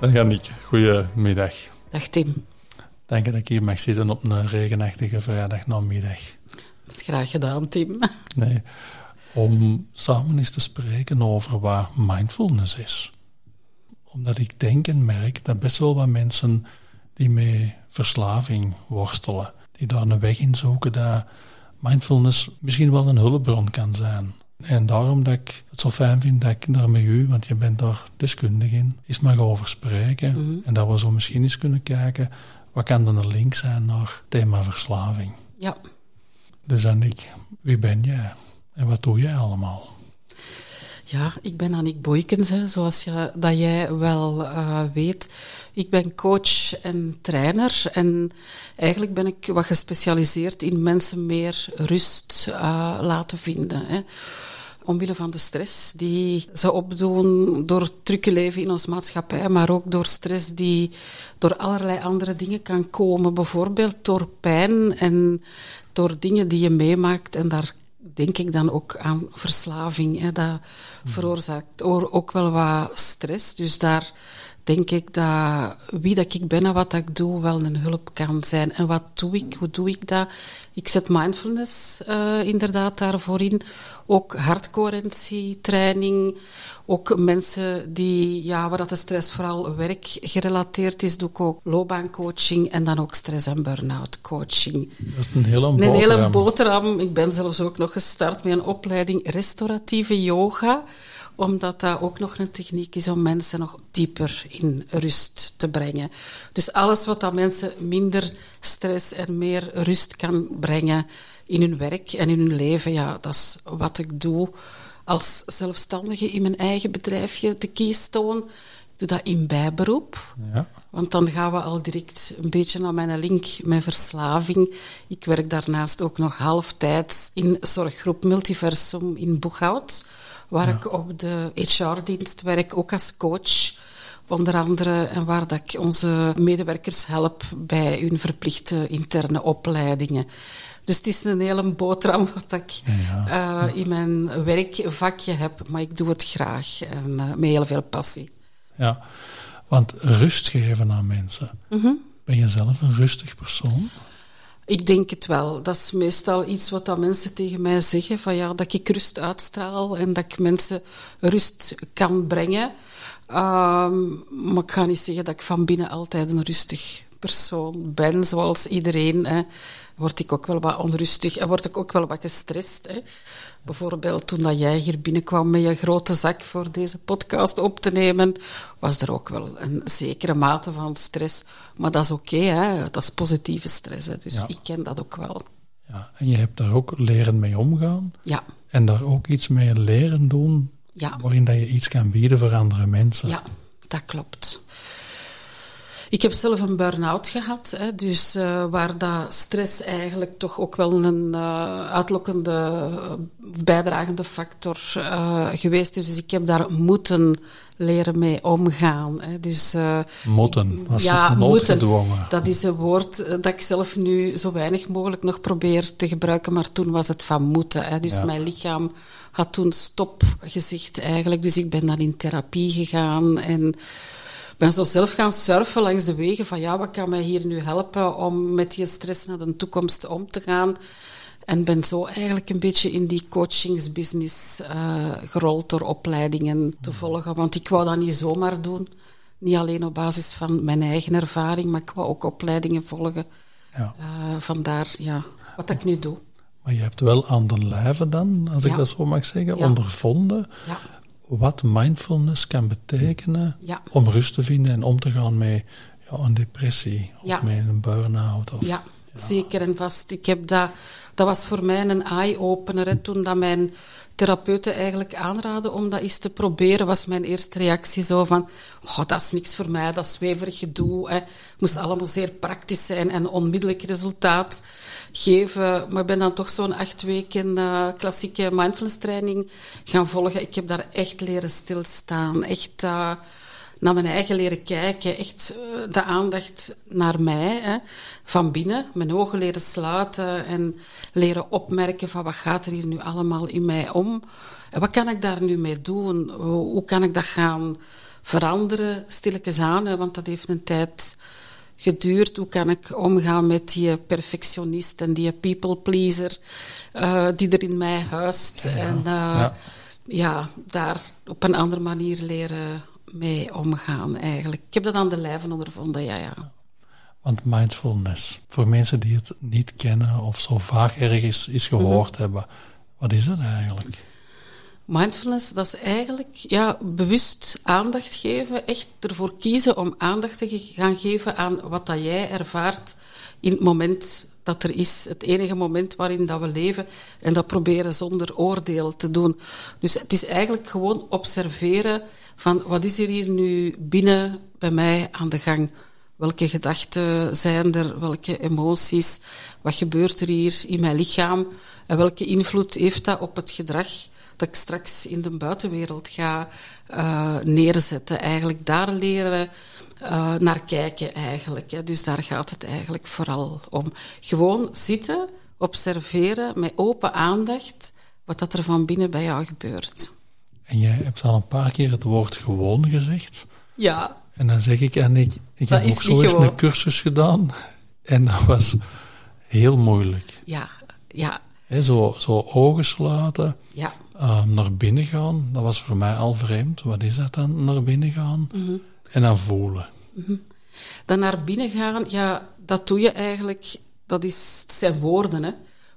Dag Annick, goedemiddag. Dag Tim. Dank dat ik hier mag zitten op een regenachtige vrijdagnamiddag. Dat is graag gedaan, Tim. Nee, om samen eens te spreken over wat mindfulness is. Omdat ik denk en merk dat best wel wat mensen die met verslaving worstelen, die daar een weg in zoeken, dat mindfulness misschien wel een hulpbron kan zijn. En daarom dat ik het zo fijn vind dat ik daar met u, want je bent daar deskundig in, eens mag over spreken. Mhm. En dat we zo misschien eens kunnen kijken, wat kan dan een link zijn naar het thema verslaving. Ja. Dus Annick, wie ben jij? En wat doe jij allemaal? Ja, ik ben Annick Boykens, hè, zoals je, dat jij wel eh, weet. Ik ben coach en trainer en eigenlijk ben ik wat gespecialiseerd in mensen meer rust uh, laten vinden. Hè. Omwille van de stress die ze opdoen door het drukke leven in onze maatschappij, maar ook door stress die door allerlei andere dingen kan komen. Bijvoorbeeld door pijn en door dingen die je meemaakt en daar denk ik dan ook aan verslaving. Hè. Dat veroorzaakt ook wel wat stress. Dus daar denk ik dat wie dat ik ben en wat ik doe wel een hulp kan zijn. En wat doe ik? Hoe doe ik dat? Ik zet mindfulness uh, inderdaad daarvoor in. Ook hartcoherentie-training. Ook mensen die, ja, waar dat de stress vooral werkgerelateerd is, doe ik ook loopbaancoaching en dan ook stress- en burn-out coaching. Dat is een hele boterham. Een hele boterham. Ik ben zelfs ook nog gestart met een opleiding restauratieve yoga omdat dat ook nog een techniek is om mensen nog dieper in rust te brengen. Dus alles wat dat mensen minder stress en meer rust kan brengen in hun werk en in hun leven, ja, dat is wat ik doe als zelfstandige in mijn eigen bedrijfje, de Keystone. Ik doe dat in bijberoep. Ja. Want dan gaan we al direct een beetje naar mijn link met verslaving. Ik werk daarnaast ook nog halftijds in zorggroep Multiversum in Boeghout waar ja. ik op de HR-dienst werk, ook als coach. Onder andere, en waar dat ik onze medewerkers help bij hun verplichte interne opleidingen. Dus het is een hele boterham wat ik ja. uh, in mijn werkvakje heb, maar ik doe het graag en uh, met heel veel passie. Ja, want rust geven aan mensen. Mm -hmm. Ben je zelf een rustig persoon? Ik denk het wel. Dat is meestal iets wat dat mensen tegen mij zeggen: van ja, dat ik rust uitstraal en dat ik mensen rust kan brengen. Um, maar ik ga niet zeggen dat ik van binnen altijd een rustig persoon ben, zoals iedereen. Hè. Word ik ook wel wat onrustig en word ik ook wel wat gestrest. Hè. Bijvoorbeeld toen dat jij hier binnenkwam met je grote zak voor deze podcast op te nemen, was er ook wel een zekere mate van stress. Maar dat is oké, okay, dat is positieve stress. Hè. Dus Ja. ik ken dat ook wel. Ja, en je hebt daar ook leren mee omgaan. Ja, En daar ook iets mee leren doen, ja, waarin dat je iets kan bieden voor andere mensen. ja, dat klopt. Ik heb zelf een burn-out gehad, hè, dus eh, waar dat stress eigenlijk toch ook wel een eh, uitlokkende, eh, bijdragende factor geweest is. Dus ik heb daar moeten leren mee omgaan. Hè. Dus, Motten, was Ja, moeten. dat is een woord dat ik zelf nu zo weinig mogelijk nog probeer te gebruiken, maar toen was het van moeten. Hè. Dus Ja. mijn lichaam had toen stop gezegd eigenlijk. Dus ik ben dan in therapie gegaan en ben zo zelf gaan surfen langs de wegen van ja, wat kan mij hier nu helpen om met die stress naar de toekomst om te gaan. En ben zo eigenlijk een beetje in die coachingsbusiness eh, gerold door opleidingen te volgen. Want ik wou dat niet zomaar doen. Niet alleen op basis van mijn eigen ervaring, maar ik wou ook opleidingen volgen. Ja. Eh, vandaar ja, wat ik nu doe. Maar je hebt wel aan de lijve dan, als ik dat zo mag zeggen, Ja. ondervonden Ja, wat mindfulness kan betekenen Ja. om rust te vinden en om te gaan met ja, een depressie of Ja. met een burn-out. Of, ja, zeker en vast. Ik heb dat, dat was voor mij een eye-opener. Toen dat mijn therapeuten eigenlijk aanraden om dat eens te proberen, was mijn eerste reactie zo van, oh, dat is niks voor mij, dat is zweverig gedoe. Het moest allemaal zeer praktisch zijn en onmiddellijk resultaat geven. Maar ik ben dan toch zo'n acht weken uh, klassieke mindfulness training gaan volgen. Ik heb daar echt leren stilstaan, echt... Uh, naar mijn eigen leren kijken. Echt uh, de aandacht naar mij, hè, van binnen. Mijn ogen leren sluiten en leren opmerken van wat gaat er hier nu allemaal in mij om. En wat kan ik daar nu mee doen? Hoe, kan ik dat gaan veranderen, stilletjes aan? Want dat heeft een tijd geduurd. Hoe kan ik omgaan met die perfectionist en die people pleaser uh, die er in mij huist? Ja, en uh, ja. ja, daar op een andere manier leren mee omgaan eigenlijk. Ik heb dat aan de lijve ondervonden, ja, ja. Want mindfulness, voor mensen die het niet kennen of zo vaak ergens is gehoord mhm. hebben, wat is dat eigenlijk? Mindfulness, dat is eigenlijk ja, bewust aandacht geven, echt ervoor kiezen om aandacht te gaan geven aan wat dat jij ervaart in het moment dat er is. Het enige moment waarin dat we leven en dat proberen zonder oordeel te doen. Dus het is eigenlijk gewoon observeren van wat is er hier nu binnen bij mij aan de gang? Welke gedachten zijn er? Welke emoties? Wat gebeurt er hier in mijn lichaam? En welke invloed heeft dat op het gedrag dat ik straks in de buitenwereld ga uh, neerzetten? Eigenlijk daar leren uh, naar kijken eigenlijk. Hè. Dus daar gaat het eigenlijk vooral om. Gewoon zitten, observeren met open aandacht wat dat er van binnen bij jou gebeurt. En jij hebt al een paar keer het woord gewoon gezegd. Ja. En dan zeg ik, en ik, ik heb ook zo eens een cursus gedaan. En dat was heel moeilijk. Ja, ja. zo, zo ogen sluiten. Ja. Ehm, naar binnen gaan, dat was voor mij al vreemd. Wat is dat dan, naar binnen gaan? Mhm. En dan voelen. Mm Dan naar binnen gaan, ja, dat doe je eigenlijk... Dat is, het zijn woorden, hè.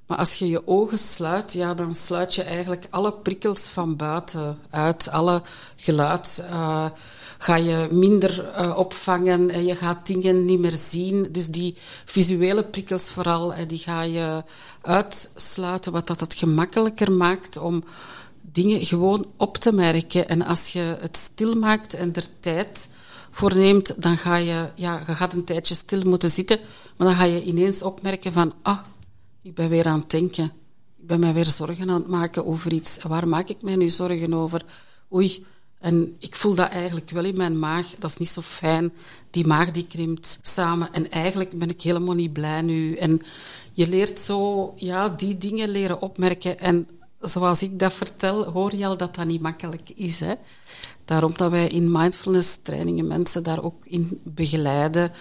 Maar als je je ogen sluit, ja, dan sluit je eigenlijk alle prikkels van buiten uit. Alle geluid uh, ga je minder uh, opvangen en je gaat dingen niet meer zien. Dus die visuele prikkels vooral, die ga je uitsluiten, wat dat het gemakkelijker maakt om dingen gewoon op te merken. En als je het stil maakt en er tijd voor neemt, dan ga je, ja, je gaat een tijdje stil moeten zitten, maar dan ga je ineens opmerken van, ah, ik ben weer aan het denken. Ik ben mij weer zorgen aan het maken over iets. Waar maak ik mij nu zorgen over? Oei, en ik voel dat eigenlijk wel in mijn maag. Dat is niet zo fijn. Die maag die krimpt samen. En eigenlijk ben ik helemaal niet blij nu. En je leert zo, ja, die dingen leren opmerken. En zoals ik dat vertel, hoor je al dat dat niet makkelijk is. Hè? Daarom dat wij in mindfulness trainingen mensen daar ook in begeleiden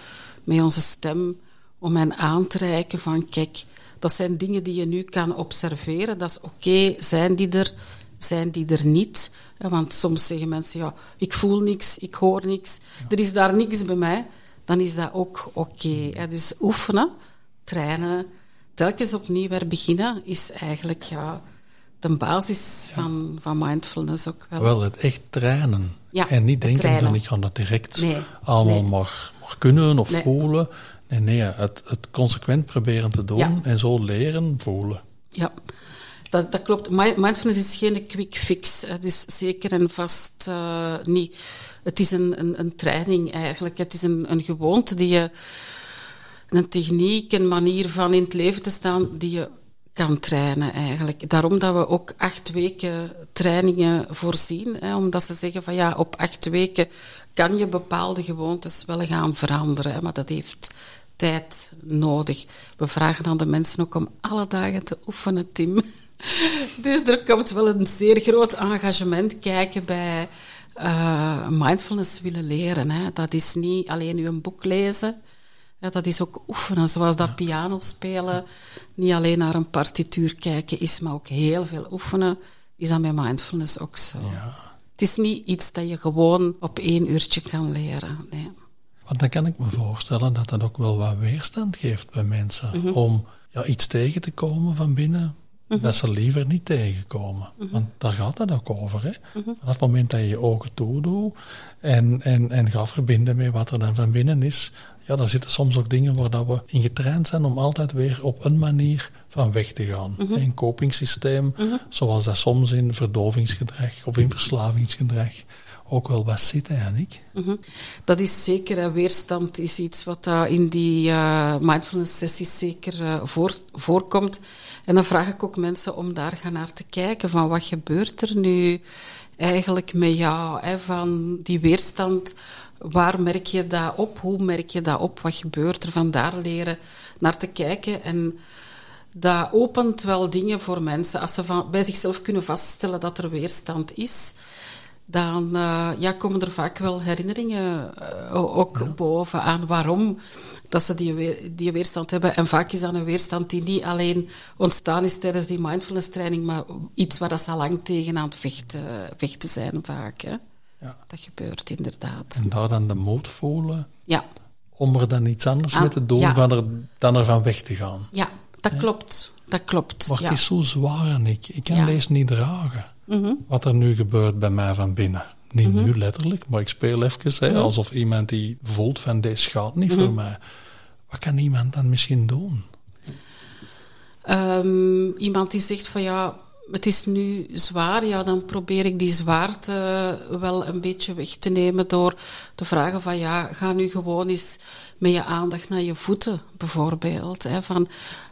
met onze stem. Om hen aan te reiken van, kijk, dat zijn dingen die je nu kan observeren. Dat is oké, zijn die er, zijn die er niet? Want soms zeggen mensen, ja, ik voel niks, ik hoor niks, er is daar niks bij mij. Dan is dat ook oké. Dus oefenen, trainen, telkens opnieuw weer beginnen, is eigenlijk ja, de basis van, van mindfulness ook wel. Wel, het echt trainen. en niet denken van ik ga dat direct allemaal Maar, maar, kunnen of voelen. Nee, nee het, het consequent proberen te doen en zo leren voelen. Ja, dat, dat klopt. Mindfulness is geen quick fix, dus zeker en vast uh, niet. Het is een, een, een, training eigenlijk. Het is een, een gewoonte die je, een techniek, een manier van in het leven te staan die je kan trainen eigenlijk. Daarom dat we ook acht weken trainingen voorzien. Hè, omdat ze zeggen van ja, op acht weken kan je bepaalde gewoontes wel gaan veranderen. Maar dat heeft tijd nodig. We vragen aan de mensen ook om alle dagen te oefenen, Tim. Dus er komt wel een zeer groot engagement kijken bij uh, mindfulness willen leren. Hè. Dat is niet alleen nu een boek lezen, ja, dat is ook oefenen. Zoals dat piano spelen, niet alleen naar een partituur kijken is, maar ook heel veel oefenen, is dat met mindfulness ook zo. Ja. Het is niet iets dat je gewoon op één uurtje kan leren. Nee. Want dan kan ik me voorstellen dat dat ook wel wat weerstand geeft bij mensen. Mhm. Om ja, iets tegen te komen van binnen, mhm. dat ze liever niet tegenkomen. Mhm. Want daar gaat het ook over. Hè? Vanaf het moment dat je je ogen toedoet en, en, en gaat verbinden met wat er dan van binnen is, ja, daar zitten soms ook dingen waar dat we in getraind zijn om altijd weer op een manier van weg te gaan. Een copingsysteem, zoals dat soms in verdovingsgedrag of in verslavingsgedrag ook wel wat zit, eigenlijk. Mhm. Dat is zeker, weerstand is iets wat uh, in die uh, mindfulness sessies zeker voor, voorkomt. En dan vraag ik ook mensen om daar gaan naar te kijken, van wat gebeurt er nu eigenlijk met jou, van die weerstand, waar merk je dat op, hoe merk je dat op, wat gebeurt er, van daar leren naar te kijken en dat opent wel dingen voor mensen. Als ze van, bij zichzelf kunnen vaststellen dat er weerstand is, dan uh, ja, komen er vaak wel herinneringen uh, ook ja. boven aan waarom dat ze die, weer, die weerstand hebben. En vaak is dat een weerstand die niet alleen ontstaan is tijdens die mindfulness training, maar iets waar dat ze al lang tegen aan het vechten, vechten zijn vaak. Hè. Ja. Dat gebeurt inderdaad. En daar dan de moed voelen ja. om er dan iets anders ah, mee te doen ja. van er, dan ervan weg te gaan. Ja, dat klopt. Dat klopt. Maar het is zo zwaar en ik, ik kan deze niet dragen. Mm -hmm. Wat er nu gebeurt bij mij van binnen. Niet mm -hmm. nu letterlijk, maar ik speel even hè, mm -hmm. alsof iemand die voelt van deze gaat niet voor mij. Wat kan iemand dan misschien doen? Um, iemand die zegt van ja, het is nu zwaar, ja, dan probeer ik die zwaarte wel een beetje weg te nemen door te vragen van ja, ga nu gewoon eens met je aandacht naar je voeten, bijvoorbeeld. Hè, van,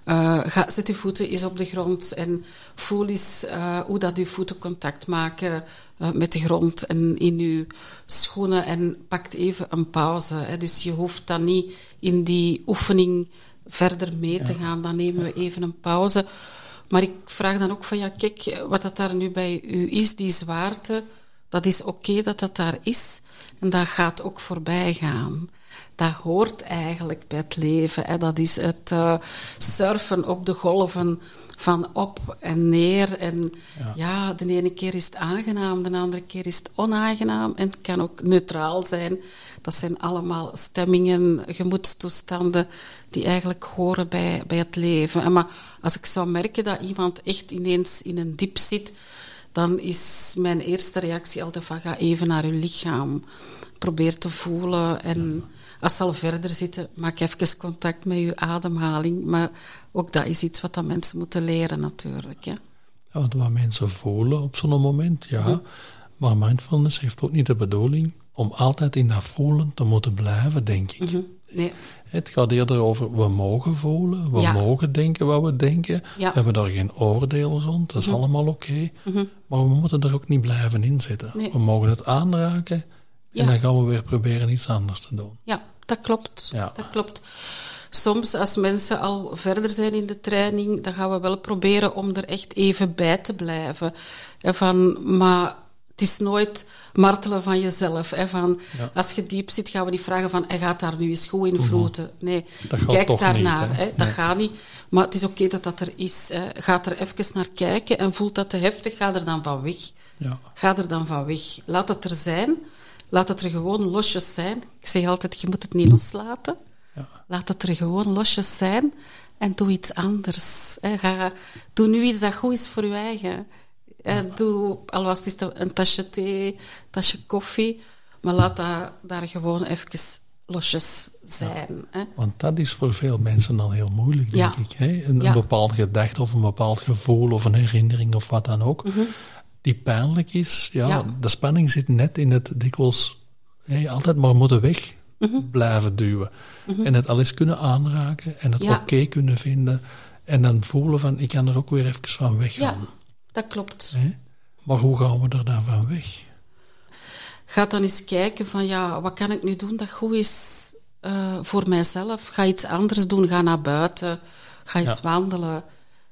uh, ga, zet je voeten eens op de grond en voel eens uh, hoe dat je voeten contact maken uh, met de grond en in je schoenen en pakt even een pauze. Hè. Dus je hoeft dan niet in die oefening verder mee te gaan. Dan nemen we even een pauze. Maar ik vraag dan ook van, ja, kijk, wat dat daar nu bij u is, die zwaarte, dat is oké okay dat dat daar is. En dat gaat ook voorbij gaan. Dat hoort eigenlijk bij het leven. Hè. Dat is het uh, surfen op de golven van op en neer. En ja. ja. de ene keer is het aangenaam, de andere keer is het onaangenaam. En het kan ook neutraal zijn. Dat zijn allemaal stemmingen, gemoedstoestanden die eigenlijk horen bij, bij het leven. En maar als ik zou merken dat iemand echt ineens in een diep zit, dan is mijn eerste reactie altijd van ga even naar uw lichaam. Probeer te voelen en als ze al verder zitten, maak even contact met je ademhaling. Maar ook dat is iets wat dat mensen moeten leren natuurlijk. Ja. Wat mensen voelen op zo'n moment, ja. Hm. Maar mindfulness heeft ook niet de bedoeling om altijd in dat voelen te moeten blijven, denk ik. Mm -hmm. nee. Het gaat eerder over, we mogen voelen, we ja. mogen denken wat we denken. Ja. We hebben daar geen oordeel rond, dat is mm -hmm. allemaal oké. Okay. Mm -hmm. Maar we moeten er ook niet blijven in zitten. Nee. We mogen het aanraken en dan gaan we weer proberen iets anders te doen. Ja, dat klopt. Dat klopt. Soms als mensen al verder zijn in de training, dan gaan we wel proberen om er echt even bij te blijven. Van, maar het is nooit martelen van jezelf. Hè, van, ja. Als je diep zit, gaan we niet vragen van, hij gaat daar nu eens goed in vloten. Nee, kijk daarnaar. Niet, hè? Hè, dat nee. gaat niet. Maar het is oké okay dat dat er is. Hè. Ga er even naar kijken en voelt dat te heftig, ga er dan van weg. Ja. Ga er dan van weg. Laat het er zijn. Laat het er gewoon losjes zijn. Ik zeg altijd, je moet het niet loslaten. Ja. Laat het er gewoon losjes zijn en doe iets anders. Hè. Ga, doe nu iets dat goed is voor je eigen. Ja. Doe, al was het een tasje thee, tasje koffie, maar laat dat daar gewoon even losjes zijn. Ja. Hè? Want dat is voor veel mensen al heel moeilijk, denk ja. ik. Hè? Een, een bepaald gedachte of een bepaald gevoel of een herinnering of wat dan ook, mm -hmm. die pijnlijk is. Ja, De spanning zit net in het dikwijls altijd maar moeten weg mm -hmm. blijven duwen. Mhm. En het alles kunnen aanraken en het oké okay kunnen vinden. En dan voelen van, ik kan er ook weer even van weggaan. Dat klopt. Hè? Maar hoe gaan we er dan van weg? Ga dan eens kijken van ja, wat kan ik nu doen dat goed is uh, voor mijzelf? Ga iets anders doen, ga naar buiten, ga eens ja. wandelen,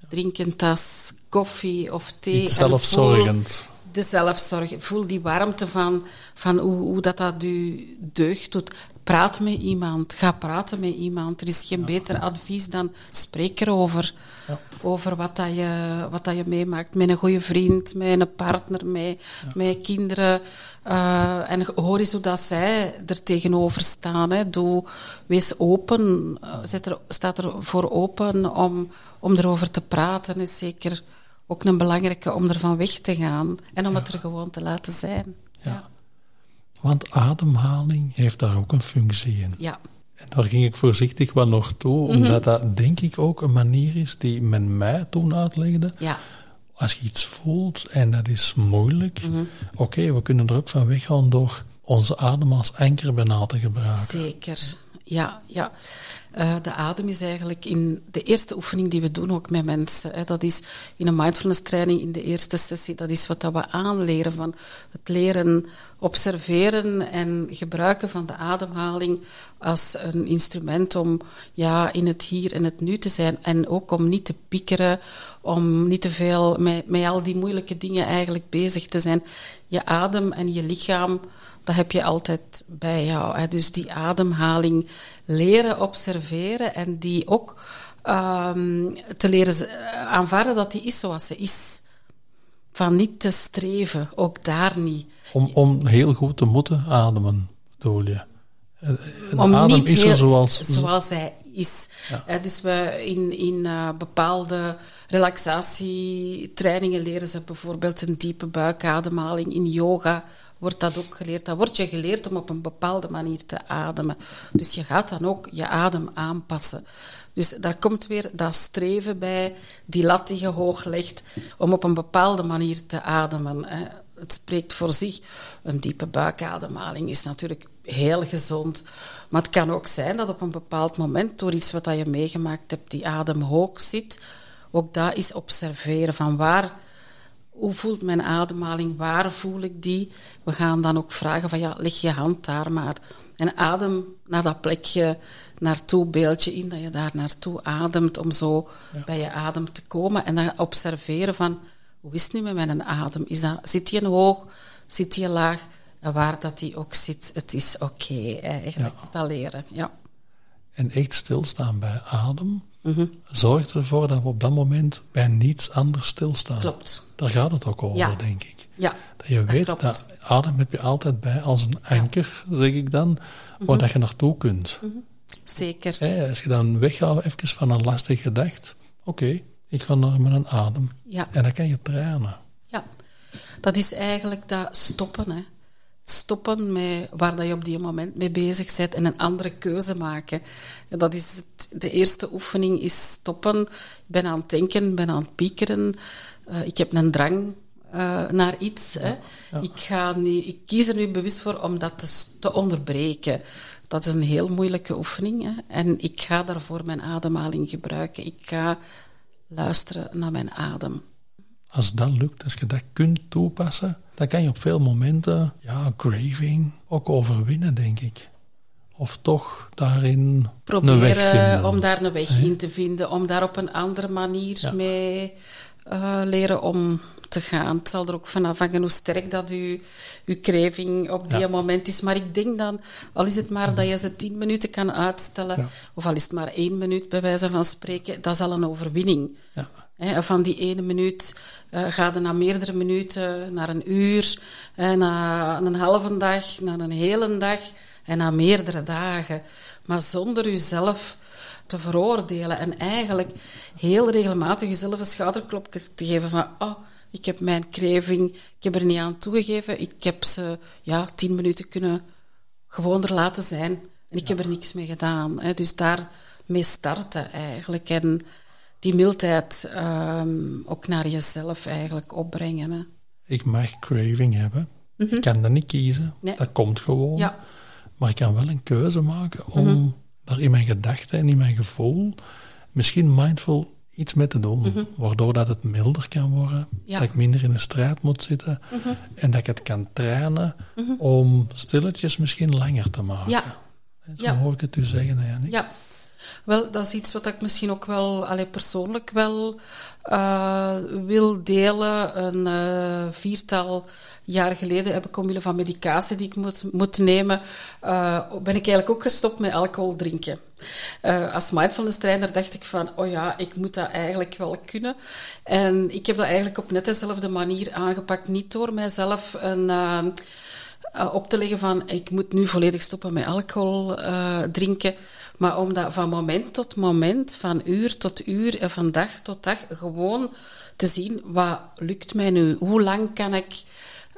drink een tas koffie of thee. Iets zelfzorgend. De zelfzorg. Voel die warmte van, van hoe, hoe dat, dat u deugd doet. Praat met iemand. Ga praten met iemand. Er is geen ja. beter advies dan spreek erover. Ja. Over wat, dat je, wat dat je meemaakt. Met een goede vriend, met een partner, met, ja. met kinderen. Uh, en hoor eens hoe dat zij er tegenover staan. Hè. Doe, wees open. Zet er, staat er voor open om, om erover te praten. Is zeker ook een belangrijke om ervan weg te gaan. En om het er gewoon te laten zijn. ja. Want ademhaling heeft daar ook een functie in. Ja. En daar ging ik voorzichtig wel nog toe, Mhm. omdat dat denk ik ook een manier is die men mij toen uitlegde. Ja. Als je iets voelt en dat is moeilijk, Mhm. oké, we kunnen er ook van weggaan door onze adem als anker bijna te gebruiken. Zeker, ja. ja. Eh, de adem is eigenlijk in de eerste oefening die we doen ook met mensen. Hè, dat is in een mindfulness training in de eerste sessie. Dat is wat dat we aanleren van het leren observeren en gebruiken van de ademhaling als een instrument om ja, in het hier en het nu te zijn. En ook om niet te piekeren, om niet te veel met, met al die moeilijke dingen eigenlijk bezig te zijn. Je adem en je lichaam dat heb je altijd bij jou. Hè. Dus die ademhaling leren observeren en die ook ehm, te leren z- aanvaarden dat die is zoals ze is. Van niet te streven, ook daar niet. Om, om heel goed te moeten ademen, bedoel je? Eh, De Om adem is er zoals... zoals hij is. Ja. Eh, dus we in, in eh, bepaalde relaxatietrainingen leren ze bijvoorbeeld een diepe buikademhaling. In yoga wordt dat ook geleerd. Dat wordt je geleerd om op een bepaalde manier te ademen. Dus je gaat dan ook je adem aanpassen. Dus daar komt weer dat streven bij, die lat die je hoog legt, om op een bepaalde manier te ademen. Het spreekt voor zich. Een diepe buikademhaling is natuurlijk heel gezond. Maar het kan ook zijn dat op een bepaald moment, door iets wat je meegemaakt hebt, die adem hoog zit. Ook dat is observeren van waar, hoe voelt mijn ademhaling, waar voel ik die? We gaan dan ook vragen van ja, leg je hand daar maar. En adem naar dat plekje naartoe, beeldje in, dat je daar naartoe ademt om zo bij je adem te komen. En dan observeren van, hoe is het nu met mijn adem? Is dat, zit die hoog, zit die laag? En waar dat die ook zit, het is oké eigenlijk, dat leren. Ja. En echt stilstaan bij adem Mhm. zorgt ervoor dat we op dat moment bij niets anders stilstaan. Klopt. Daar gaat het ook over, Ja. denk ik. Ja, Dat je weet dat adem heb je altijd bij als een anker, zeg ik dan, waar dat je naartoe kunt. zeker. Hè, als je dan weggaat even van een lastige gedachte, oké, ik ga naar met een adem. Ja. En dan kan je trainen. Ja, dat is eigenlijk dat stoppen. Hè. Stoppen met waar dat je op die moment mee bezig bent en een andere keuze maken. En dat is het, de eerste oefening is stoppen. Ik ben aan het denken, ben aan het piekeren. Eh, ik heb een drang eh, naar iets. Hè. Ik, ga nu, ik kies er nu bewust voor om dat te, te onderbreken. Dat is een heel moeilijke oefening. Hè. En ik ga daarvoor mijn ademhaling gebruiken. Ik ga luisteren naar mijn adem. Als dat lukt, als je dat kunt toepassen, dan kan je op veel momenten, ja, craving ook overwinnen, denk ik. Of toch daarin een weg proberen vinden. om daar een weg in te vinden, om daar op een andere manier Ja. mee eh, leren om te gaan. Het zal er ook van afhangen hoe sterk dat uw, uw craving op die Ja. moment is. Maar ik denk dan, al is het maar dat je ze tien minuten kan uitstellen, Ja. of al is het maar één minuut bij wijze van spreken, dat is al een overwinning. Ja. Van die ene minuut eh gaat het naar meerdere minuten, naar een uur, naar een halve dag, naar een hele dag en naar meerdere dagen. Maar zonder uzelf te veroordelen en eigenlijk heel regelmatig jezelf een schouderklopje te geven van oh, ik heb mijn craving, ik heb er niet aan toegegeven, ik heb ze ja, tien minuten kunnen gewoon er laten zijn en ik heb er niks mee gedaan. Hè. Dus daarmee starten eigenlijk en die mildheid ehm, ook naar jezelf eigenlijk opbrengen. Hè. Ik mag craving hebben. Ik kan dat niet kiezen. Mhm. Nee. Dat komt gewoon. Ja. Mhm. Maar ik kan wel een keuze maken om daar in mijn gedachten en in mijn gevoel misschien mindful iets mee te doen. Waardoor dat het milder kan worden. Mhm. Ja. Mhm. Dat ik minder in de strijd moet zitten. En dat ik het kan trainen om stilletjes misschien langer te maken. Ja. Zo Ja. hoor ik het u zeggen, hè. Ja, wel, dat is iets wat ik misschien ook wel allee, persoonlijk wel eh, wil delen. Een eh, viertal jaar geleden heb ik omwille van medicatie die ik moet, moet nemen, eh, ben ik eigenlijk ook gestopt met alcohol drinken. Eh, als mindfulness trainer dacht ik van, oh ja, ik moet dat eigenlijk wel kunnen. En ik heb dat eigenlijk op net dezelfde manier aangepakt, niet door mijzelf een... uh, op te leggen van ik moet nu volledig stoppen met alcohol uh, drinken. Maar om dat van moment tot moment, van uur tot uur en van dag tot dag gewoon te zien wat lukt mij nu. Hoe lang kan ik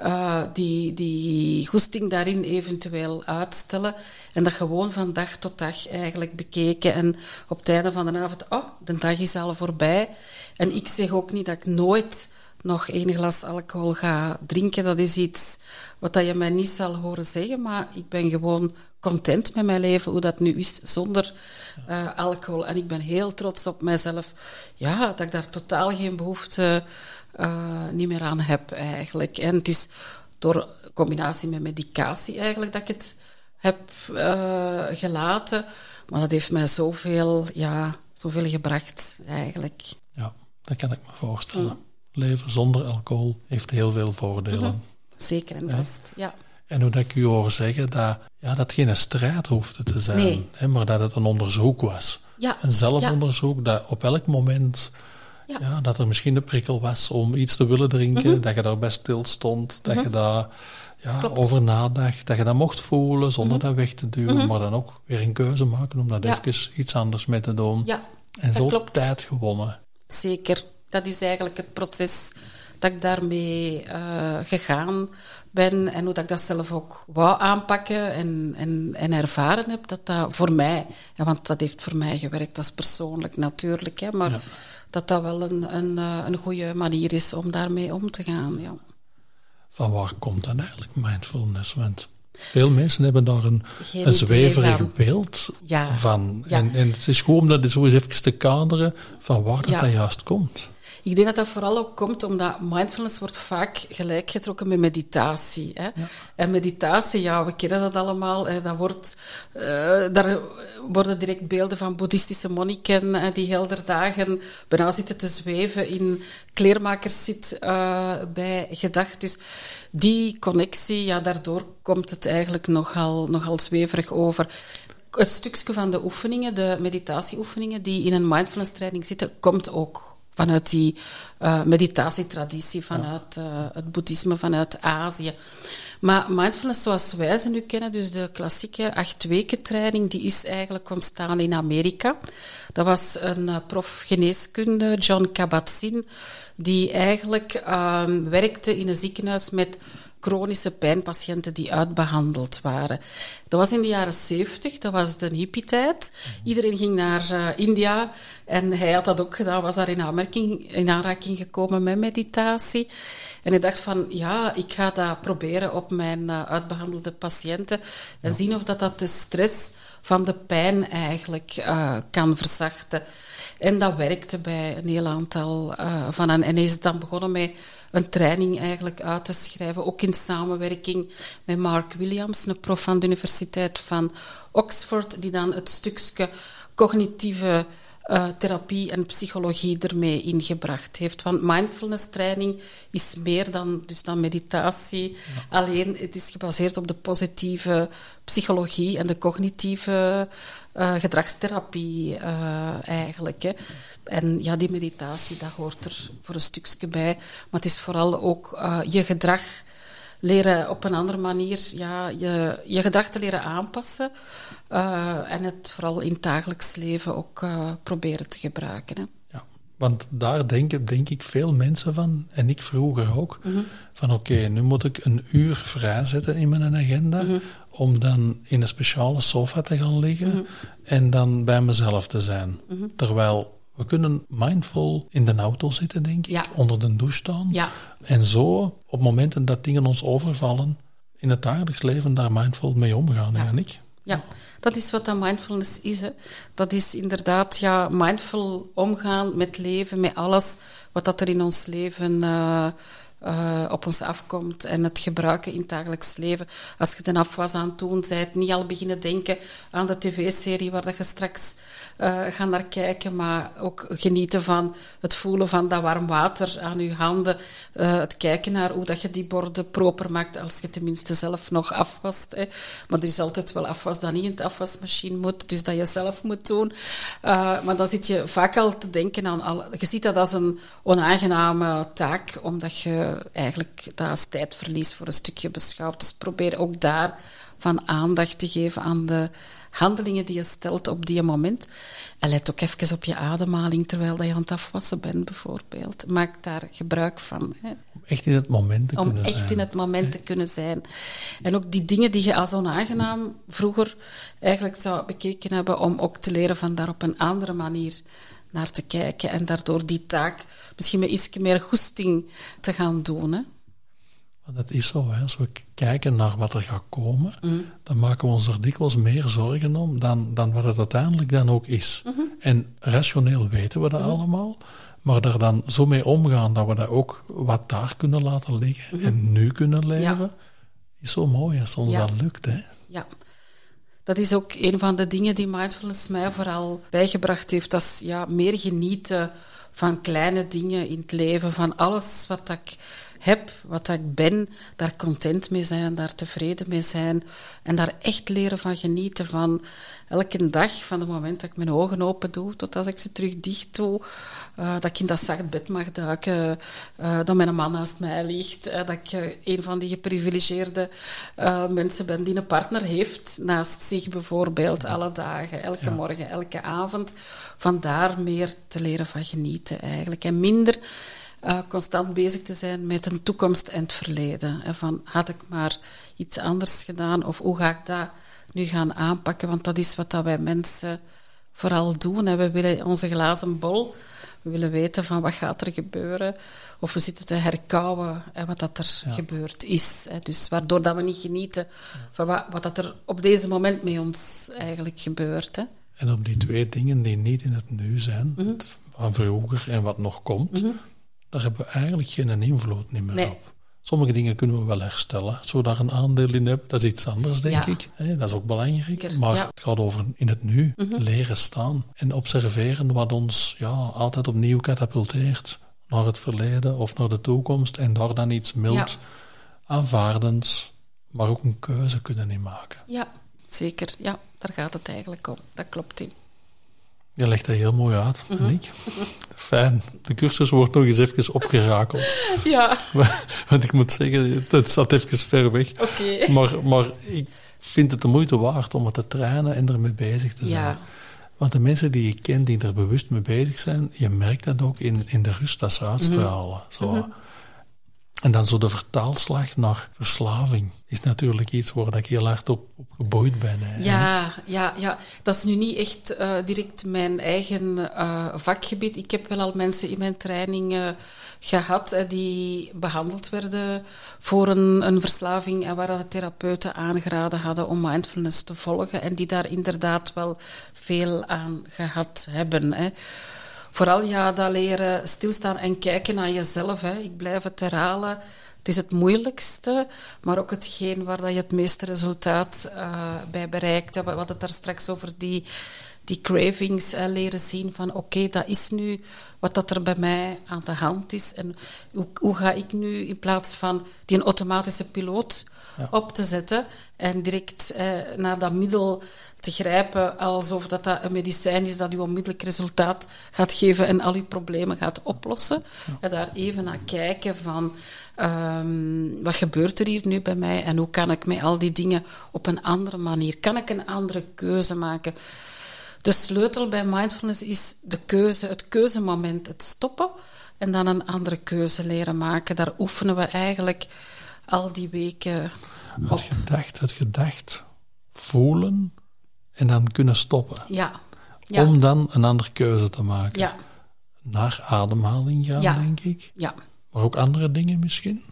uh, die, die goesting daarin eventueel uitstellen. En dat gewoon van dag tot dag eigenlijk bekeken. En op het einde van de avond, oh, de dag is al voorbij. En ik zeg ook niet dat ik nooit nog één glas alcohol ga drinken. Dat is iets wat je mij niet zal horen zeggen, maar ik ben gewoon content met mijn leven, hoe dat nu is, zonder uh, alcohol. En ik ben heel trots op mijzelf. Ja, dat ik daar totaal geen behoefte uh, niet meer aan heb, eigenlijk. En het is door combinatie met medicatie eigenlijk dat ik het heb uh, gelaten. Maar dat heeft mij zoveel, ja, zoveel gebracht, eigenlijk. Ja, dat kan ik me voorstellen. Leven zonder alcohol heeft heel veel voordelen. Mhm. Zeker en vast, ja. En hoe dat ik u hoor zeggen dat, ja, dat geen strijd hoefde te zijn, nee. hè, maar dat het een onderzoek was. Ja. Een zelfonderzoek dat op elk moment ja. ja. dat er misschien de prikkel was om iets te willen drinken, mhm. dat je daar best stil stond, dat je mhm. daar ja, over nadacht, dat je dat mocht voelen zonder dat weg te duwen, maar dan ook weer een keuze maken om dat even iets anders mee te doen. Ja, en zo tijd gewonnen. Zeker. Dat is eigenlijk het proces dat ik daarmee uh, gegaan ben en hoe dat ik dat zelf ook wou aanpakken en, en, en ervaren heb, dat dat voor mij, ja, want dat heeft voor mij gewerkt, dat is persoonlijk natuurlijk, hè, maar dat dat wel een, een, eh, een goede manier is om daarmee om te gaan. Ja. Van waar komt dan eigenlijk mindfulness? Want veel mensen hebben daar een, een zweverig beeld van. En, en het is gewoon om dat zo eens even te kaderen van waar dat, dat juist komt. Ik denk dat dat vooral ook komt omdat mindfulness wordt vaak gelijkgetrokken met meditatie. Hè? En meditatie, ja, we kennen dat allemaal. Hè? Dat wordt, uh, daar worden direct beelden van boeddhistische monniken hè, die helder dagen bijna zitten te zweven in kleermakers zit uh, bij gedacht. Dus die connectie, ja, daardoor komt het eigenlijk nogal, nogal zweverig over het stukje van de oefeningen, de meditatieoefeningen die in een mindfulness training zitten, komt ook vanuit die uh, meditatietraditie, vanuit uh, het boeddhisme, vanuit Azië. Maar mindfulness zoals wij ze nu kennen, dus de klassieke acht weken training, die is eigenlijk ontstaan in Amerika. Dat was een uh, prof geneeskunde, John Kabat-Zinn, die eigenlijk um, werkte in een ziekenhuis met chronische pijnpatiënten die uitbehandeld waren. Dat was in de jaren zeventig, dat was de hippie-tijd. Iedereen ging naar uh, India en hij had dat ook gedaan, was daar in, aanmerking, in aanraking gekomen met meditatie. En hij dacht van, ja, ik ga dat proberen op mijn uh, uitbehandelde patiënten en zien of dat, dat de stress van de pijn eigenlijk uh, kan verzachten. En dat werkte bij een heel aantal van hen. En hij is dan begonnen met een training eigenlijk uit te schrijven, ook in samenwerking met Mark Williams, een prof van de Universiteit van Oxford, die dan het stukje cognitieve uh, therapie en psychologie ermee ingebracht heeft. Want mindfulness training is meer dan, dus dan meditatie. Alleen het is gebaseerd op de positieve psychologie en de cognitieve uh, gedragstherapie uh, eigenlijk. Hè. En ja, die meditatie, dat hoort er voor een stukje bij. Maar het is vooral ook uh, je gedrag leren op een andere manier, ja, je, je gedrag te leren aanpassen. En het vooral in het dagelijks leven ook proberen te gebruiken. Hè. Ja, want daar denken, denk ik veel mensen van, en ik vroeger ook, mm -hmm. van oké, okay, nu moet ik een uur vrijzetten in mijn agenda, mm -hmm. Om dan in een speciale sofa te gaan liggen mm -hmm. en dan bij mezelf te zijn. Terwijl we kunnen mindful in de auto zitten, denk ik, onder de douche staan. Ja. En zo, op momenten dat dingen ons overvallen, in het dagelijks leven daar mindful mee omgaan, ja. ik? Ja, dat is wat dat mindfulness is. Hè. Dat is inderdaad ja, mindful omgaan met leven, met alles wat dat er in ons leven uh, uh, op ons afkomt en het gebruiken in het dagelijks leven. Als je de afwas aan het doen bent, niet al beginnen denken aan de tv-serie waar dat je straks uh, gaat naar kijken, maar ook genieten van het voelen van dat warm water aan je handen, uh, het kijken naar hoe dat je die borden proper maakt als je tenminste zelf nog afwast. Maar er is altijd wel afwas dat niet in de afwasmachine moet, dus dat je zelf moet doen. maar dan zit je vaak al te denken aan... Al, je ziet dat als een onaangename taak, omdat je eigenlijk dat als tijdverlies voor een stukje beschouwt. Dus probeer ook daar van aandacht te geven aan de, handelingen die je stelt op die moment. En let ook even op je ademhaling terwijl je aan het afwassen bent, bijvoorbeeld. Maak daar gebruik van. Hè. Om echt in het moment te Om kunnen echt zijn. in het moment te kunnen zijn. En ook die dingen die je als onaangenaam vroeger eigenlijk zou bekeken hebben, om ook te leren van daar op een andere manier naar te kijken en daardoor die taak misschien met iets meer goesting te gaan doen. Hè. Dat is zo, hè. als we kijken naar wat er gaat komen, Mm. dan maken we ons er dikwijls meer zorgen om dan, dan wat het uiteindelijk dan ook is. Mhm. En rationeel weten we dat allemaal, maar daar dan zo mee omgaan dat we dat ook wat daar kunnen laten liggen en nu kunnen leven, is zo mooi als ons Mhm. Ja. dat lukt. Hè. Ja. Dat is ook een van de dingen die mindfulness mij vooral bijgebracht heeft. Dat is ja, meer genieten van kleine dingen in het leven, van alles wat ik heb, wat ik ben, daar content mee zijn, daar tevreden mee zijn en daar echt leren van genieten van elke dag, van het moment dat ik mijn ogen open doe tot als ik ze terug dicht doe, eh, dat ik in dat zacht bed mag duiken, eh, dat mijn man naast mij ligt, eh, dat ik een van die geprivilegeerde mensen ben die een partner heeft naast zich bijvoorbeeld alle dagen, elke Ja. morgen, elke avond. Vandaar meer te leren van genieten eigenlijk en minder eh, constant bezig te zijn met een toekomst en het verleden. En van, had ik maar iets anders gedaan of hoe ga ik dat nu gaan aanpakken? Want dat is wat dat wij mensen vooral doen. Hè. We willen onze glazen bol, we willen weten van wat gaat er gebeuren. Of we zitten te herkauwen hè, wat dat er Ja. gebeurd is. Hè. Dus waardoor dat we niet genieten van wat, wat dat er op deze moment met ons eigenlijk gebeurt. Hè. En op die twee dingen die niet in het nu zijn, Mhm. van vroeger en wat nog komt, daar hebben we eigenlijk geen invloed niet meer Nee. op. Sommige dingen kunnen we wel herstellen, zodat we een aandeel in hebben. Dat is iets anders, denk Ja. ik. Dat is ook belangrijk. Maar ja. Mhm. het gaat over in het nu leren staan en observeren wat ons ja, altijd opnieuw katapulteert naar het verleden of naar de toekomst en daar dan iets mild, aanvaardends, maar ook een keuze kunnen in maken. Ja, zeker. Ja, daar gaat het eigenlijk om. Dat klopt in. Je legt dat heel mooi uit, Mhm. ik. Fijn. De cursus wordt nog eens even opgerakeld. Ja, Want ik moet zeggen, het zat even ver weg. oké. Maar, maar ik vind het de moeite waard om het te trainen en ermee bezig te zijn. Ja. Want de mensen die je kent die er bewust mee bezig zijn, je merkt dat ook in, in de rust dat ze uitstralen. Mhm. Zo. En dan zo de vertaalslag naar verslaving is natuurlijk iets waar ik heel hard op, op geboeid ben. Ja, ja, ja, dat is nu niet echt eh, direct mijn eigen eh, vakgebied. Ik heb wel al mensen in mijn training eh, gehad eh, die behandeld werden voor een, een verslaving en waar de therapeuten aangeraden hadden om mindfulness te volgen en die daar inderdaad wel veel aan gehad hebben. Hè. Vooral ja, dat leren stilstaan en kijken naar jezelf. Hè. Ik blijf het herhalen. Het is het moeilijkste, maar ook hetgeen waar dat je het meeste resultaat eh, bij bereikt. Hadden het daar straks over die, die cravings eh, leren zien van oké, dat is nu wat dat er bij mij aan de hand is. En hoe, hoe ga ik nu in plaats van die een automatische piloot Ja. op te zetten en direct eh, naar dat middel te grijpen alsof dat, dat een medicijn is dat u onmiddellijk resultaat gaat geven en al uw problemen gaat oplossen. En daar even naar kijken van ehm, wat gebeurt er hier nu bij mij en hoe kan ik met al die dingen op een andere manier, kan ik een andere keuze maken. De sleutel bij mindfulness is de keuze, het keuzemoment, het stoppen en dan een andere keuze leren maken. Daar oefenen we eigenlijk al die weken op. Het gedacht, het gedacht voelen en dan kunnen stoppen. Ja. Ja. Om dan een andere keuze te maken. ja. Naar ademhaling gaan, Ja. denk ik. Ja. Maar ook andere dingen misschien.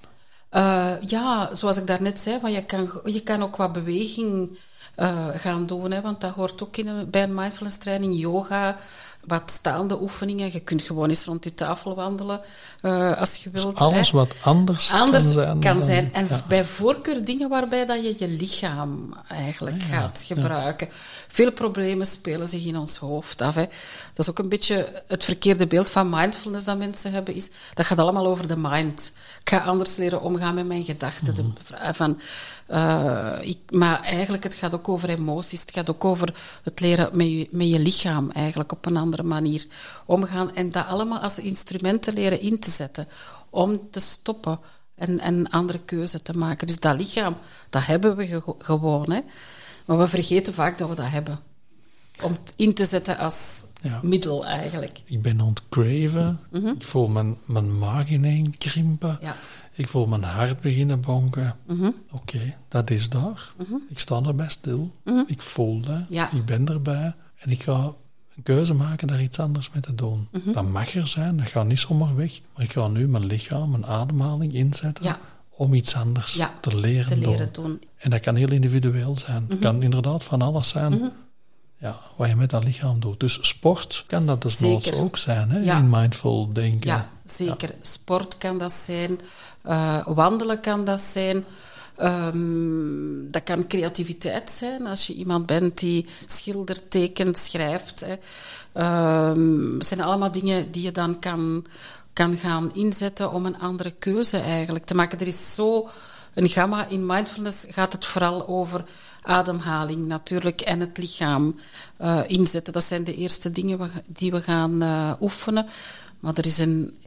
Eh, ja, zoals ik daarnet zei, van je, kan, je kan ook wat beweging eh, gaan doen. Hè, want dat hoort ook in een, bij een mindfulness training. Yoga, wat staande oefeningen. Je kunt gewoon eens rond die tafel wandelen eh, als je wilt. Alles hè. wat anders, anders kan zijn. kan dan- zijn. En ja. bij voorkeur dingen waarbij dat je je lichaam eigenlijk Ah, ja, gaat ja. gebruiken. Veel problemen spelen zich in ons hoofd af. Hè. Dat is ook een beetje het verkeerde beeld van mindfulness dat mensen hebben. Is, dat gaat allemaal over de mind. Ik ga anders leren omgaan met mijn gedachten. Mhm. van, eh, ik, maar eigenlijk, het gaat ook over emoties. Het gaat ook over het leren met je, met je lichaam eigenlijk op een andere manier omgaan. En dat allemaal als instrumenten leren in te zetten om te stoppen en, en een andere keuze te maken. Dus dat lichaam, dat hebben we ge- gewoon. Hè. Maar we vergeten vaak dat we dat hebben. Om het in te zetten als Ja. middel eigenlijk. Ik ben het craven. Ik voel mijn, mijn maag ineen krimpen. Ja. Ik voel mijn hart beginnen bonken. Mhm. Oké, dat is daar. Ik sta erbij stil. Ik voel dat. Ja. Ik ben erbij. En ik ga een keuze maken daar iets anders mee te doen. Mhm. Dat mag er zijn. Dat gaat niet zomaar weg. Maar ik ga nu mijn lichaam, mijn ademhaling inzetten. Om iets anders te leren Te leren doen. En dat kan heel individueel zijn. Het kan inderdaad van alles zijn. Ja, wat je met dat lichaam doet. Dus sport kan dat desnoods Zeker. ook zijn, hè? Ja. in mindful denken. Ja, zeker. Sport kan dat zijn. eh, wandelen kan dat zijn. Ehm, dat kan creativiteit zijn. Als je iemand bent die schildert, tekent, schrijft. Hè. Ehm, het zijn allemaal dingen die je dan kan, kan gaan inzetten om een andere keuze eigenlijk te maken. Er is zo een gamma. In mindfulness gaat het vooral over ademhaling natuurlijk en het lichaam eh, inzetten. Dat zijn de eerste dingen die we gaan eh, oefenen. Maar er is een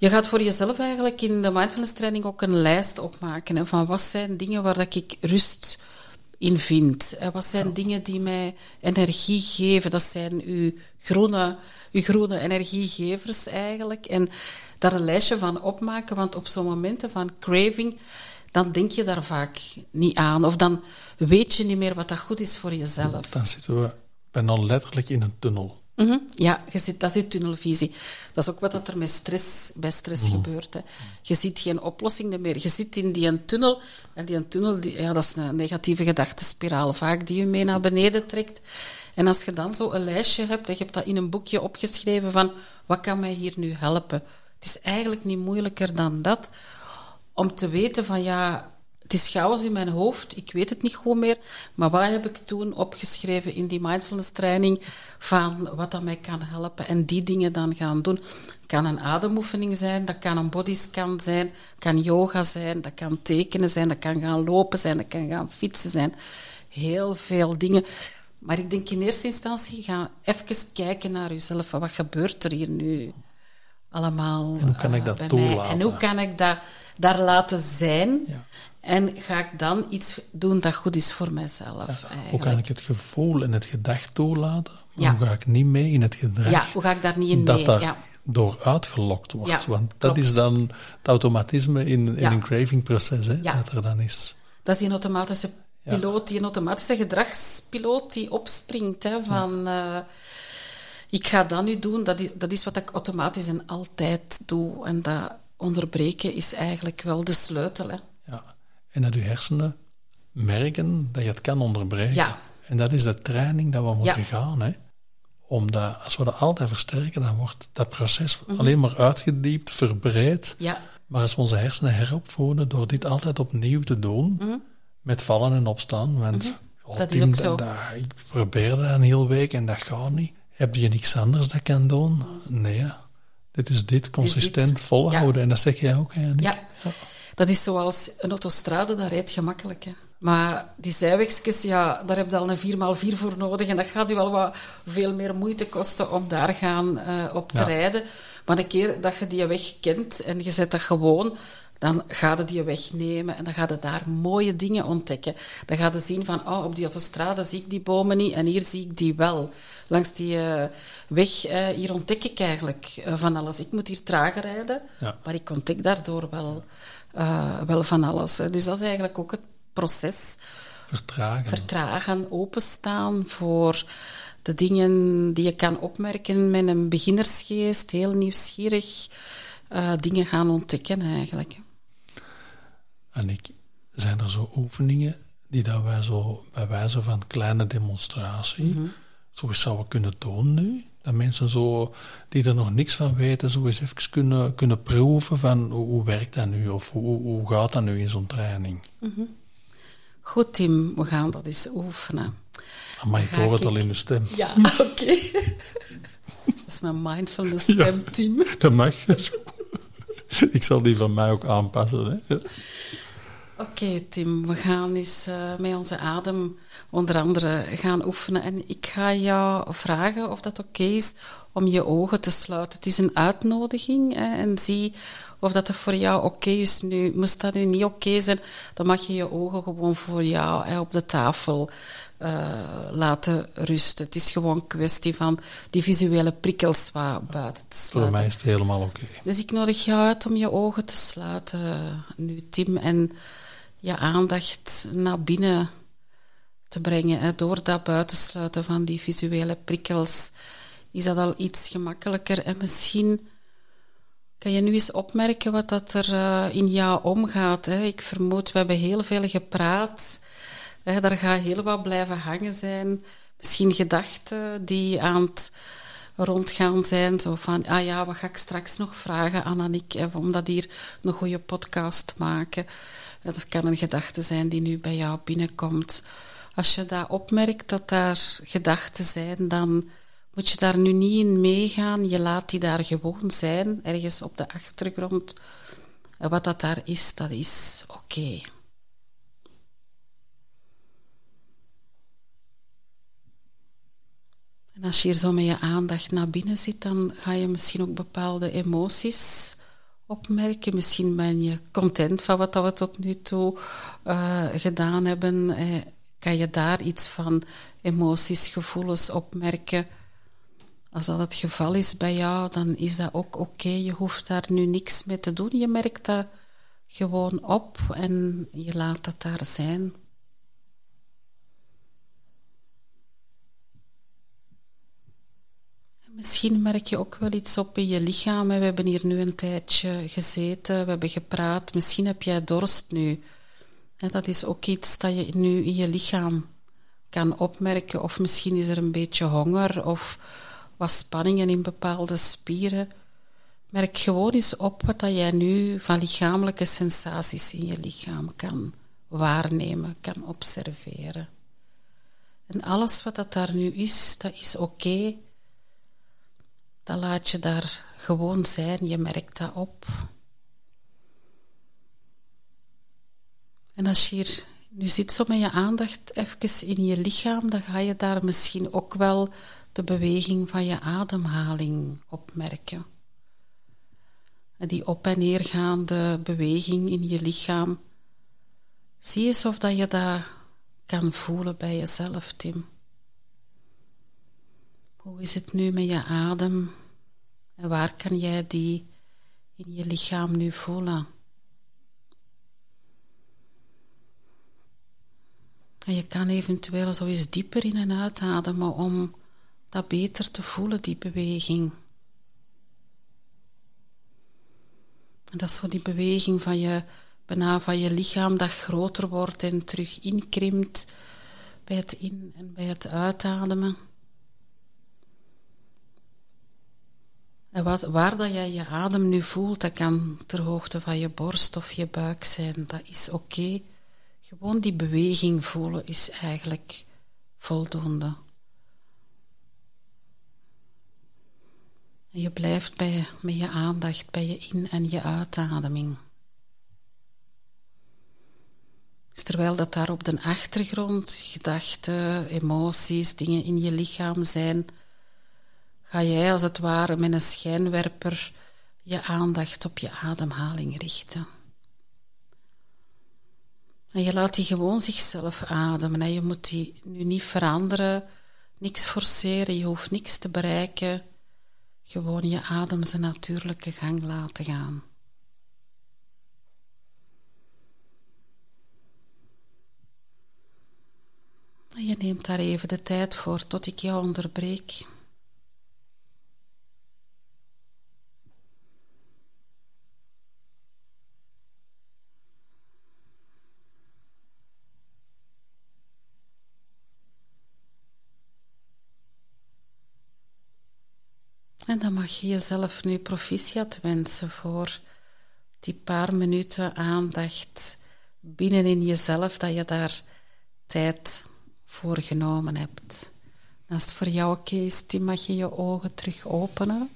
je gaat voor jezelf eigenlijk in de mindfulness training ook een lijst opmaken hè, van wat zijn dingen waar dat ik rust in vind. Hè, wat zijn dingen die mij energie geven. Dat zijn uw groene, uw groene energiegevers eigenlijk. En daar een lijstje van opmaken, want op zo'n momenten van craving, dan denk je daar vaak niet aan. Of dan weet je niet meer wat dat goed is voor jezelf. Dan zitten we bijna letterlijk in een tunnel. Mhm, Ja, je zit, dat is je tunnelvisie. Dat is ook wat dat er met stress, bij stress gebeurt. Hè. Je ziet geen oplossing meer. Je zit in die een tunnel. En die een tunnel, die, ja, dat is een negatieve gedachtenspiraal vaak die je mee naar beneden trekt. En als je dan zo een lijstje hebt, en je hebt dat in een boekje opgeschreven van wat kan mij hier nu helpen? Het is eigenlijk niet moeilijker dan dat. Om te weten van ja, het is chaos in mijn hoofd, ik weet het niet goed meer. Maar wat heb ik toen opgeschreven in die mindfulness training van wat dat mij kan helpen en die dingen dan gaan doen? Het kan een ademoefening zijn, dat kan een bodyscan zijn, kan yoga zijn, dat kan tekenen zijn, dat kan gaan lopen zijn, dat kan gaan fietsen zijn. Heel veel dingen. Maar ik denk in eerste instantie, ga even kijken naar jezelf. Wat gebeurt er hier nu allemaal En hoe kan ik eh, dat toelaten? En hoe kan ik dat daar laten zijn? Ja. En ga ik dan iets doen dat goed is voor mijzelf? Hoe kan ik het gevoel en het gedacht toelaten? Ja. Hoe ga ik niet mee in het gedrag Ja, hoe ga ik daar niet in dat mee? daar Ja. door uitgelokt wordt? Want dat klopt. is dan het automatisme in, in een cravingproces, hè, dat er dan is. Dat is die automatische piloot, die automatische gedragspiloot die opspringt. Hè, van, eh, ik ga dat nu doen, dat is, dat is wat ik automatisch en altijd doe. En dat onderbreken is eigenlijk wel de sleutel. Hè. Ja. En dat uw hersenen merken dat je het kan onderbreken. Ja. En dat is de training dat we moeten Ja. gaan. Hè. Omdat als we dat altijd versterken, dan wordt dat proces Mhm. alleen maar uitgediept, verbreed. Ja, Maar als we onze hersenen heropvoeden door dit altijd opnieuw te doen, met vallen en opstaan, want Mhm. Dat is ook zo. dat- ik probeer dat een hele week en dat gaat niet. Heb je niks anders dat kan doen? Nee. Dit is dit, consistent dit. volhouden. En dat zeg jij ook, hè? Ja. dat is zoals een autostrade, dat rijdt gemakkelijk. Hè. Maar die zijwegjes, ja, daar heb je al een 4x4 voor nodig. En dat gaat u wel wat veel meer moeite kosten om daar gaan eh, op te Ja. rijden. Maar een keer dat je die weg kent en je zet dat gewoon, dan ga je die weg nemen en dan ga je daar mooie dingen ontdekken. Dan ga je zien van, oh, op die autostrade zie ik die bomen niet en hier zie ik die wel. Langs die eh, weg, eh, hier ontdek ik eigenlijk eh, van alles. Ik moet hier trager rijden, Ja. maar ik ontdek daardoor wel, eh, wel van alles. hè. Dus dat is eigenlijk ook het proces. Vertragen. Vertragen, openstaan voor de dingen die je kan opmerken met een beginnersgeest. Heel nieuwsgierig dingen gaan ontdekken eigenlijk. Annick, zijn er zo oefeningen die dat wij zo bij wijze van kleine demonstratie Mhm. zo eens zouden kunnen doen nu? Dat mensen zo, die er nog niks van weten, zo eens even kunnen, kunnen proeven van hoe, hoe werkt dat nu? Of hoe, hoe gaat dat nu in zo'n training? Goed, Tim, we gaan dat eens oefenen. Maar ik Ga hoor het ik- al in de stem. Ja, oké. dat is mijn mindfulness stem, Tim. Dat mag. Ik zal die van mij ook aanpassen. Hè? Oké, Tim, we gaan eens uh, met onze adem onder andere gaan oefenen. En ik ga jou vragen of dat oké is om je ogen te sluiten. Het is een uitnodiging hè, en zie of dat, voor jou oké is. Nu, moest dat nu niet oké zijn, dan mag je je ogen gewoon voor jou hè, op de tafel uh, laten rusten. Het is gewoon een kwestie van die visuele prikkels wat buiten te sluiten. Voor mij is het helemaal oké. Dus ik nodig jou uit om je ogen te sluiten nu, Tim, en je aandacht naar binnen te brengen. Door dat buitensluiten van die visuele prikkels is dat al iets gemakkelijker. En misschien kan je nu eens opmerken wat dat er uh, in jou omgaat. Hè. Ik vermoed, we hebben heel veel gepraat Hè, daar gaat heel wat blijven hangen zijn. Misschien gedachten die aan het rondgaan zijn. Zo van, ah ja, wat ga ik straks nog vragen aan Annick, om dat hier een goede podcast te maken. Dat kan een gedachte zijn die nu bij jou binnenkomt. Als je dat opmerkt dat daar gedachten zijn, dan moet je daar nu niet in meegaan. Je laat die daar gewoon zijn, ergens op de achtergrond. En wat dat daar is, dat is oké. En als je hier zo met je aandacht naar binnen zit, dan ga je misschien ook bepaalde emoties opmerken. Misschien ben je content van wat we tot nu toe uh, gedaan hebben. Eh, kan je daar iets van emoties, gevoelens opmerken? Als dat het geval is bij jou, dan is dat ook oké. Je hoeft daar nu niks mee te doen. Je merkt dat gewoon op en je laat dat daar zijn. Misschien merk je ook wel iets op in je lichaam. We hebben hier nu een tijdje gezeten, we hebben gepraat. Misschien heb jij dorst nu. Dat is ook iets dat je nu in je lichaam kan opmerken. Of misschien is er een beetje honger of wat spanningen in bepaalde spieren. Merk gewoon eens op wat dat jij nu van lichamelijke sensaties in je lichaam kan waarnemen, kan observeren. En alles wat dat daar nu is, dat is oké dan laat je daar gewoon zijn, je merkt dat op. En als je hier nu zit zo met je aandacht even in je lichaam, dan ga je daar misschien ook wel de beweging van je ademhaling opmerken. Die op- en neergaande beweging in je lichaam. Zie eens of dat je dat kan voelen bij jezelf, Tim. Hoe is het nu met je adem? En waar kan jij die in je lichaam nu voelen? En je kan eventueel zo eens dieper in en uitademen om dat beter te voelen, die beweging. En dat is zo die beweging van je, bijna van je lichaam dat groter wordt en terug inkrimpt bij het in- en bij het uitademen. En waar dat jij je adem nu voelt, dat kan ter hoogte van je borst of je buik zijn. Dat is oké. Gewoon die beweging voelen is eigenlijk voldoende. En je blijft bij, met je aandacht bij je in- en je uitademing. Dus terwijl dat daar op de achtergrond gedachten, emoties, dingen in je lichaam zijn, ga jij als het ware met een schijnwerper je aandacht op je ademhaling richten. En je laat die gewoon zichzelf ademen. Je moet die nu niet veranderen, niks forceren, je hoeft niks te bereiken. Gewoon je adem zijn natuurlijke gang laten gaan. En je neemt daar even de tijd voor tot ik jou onderbreek. En dan je jezelf nu proficiat wensen voor die paar minuten aandacht binnenin jezelf, dat je daar tijd voor genomen hebt. als het voor jou oké is, Tim, mag je je ogen terug openen.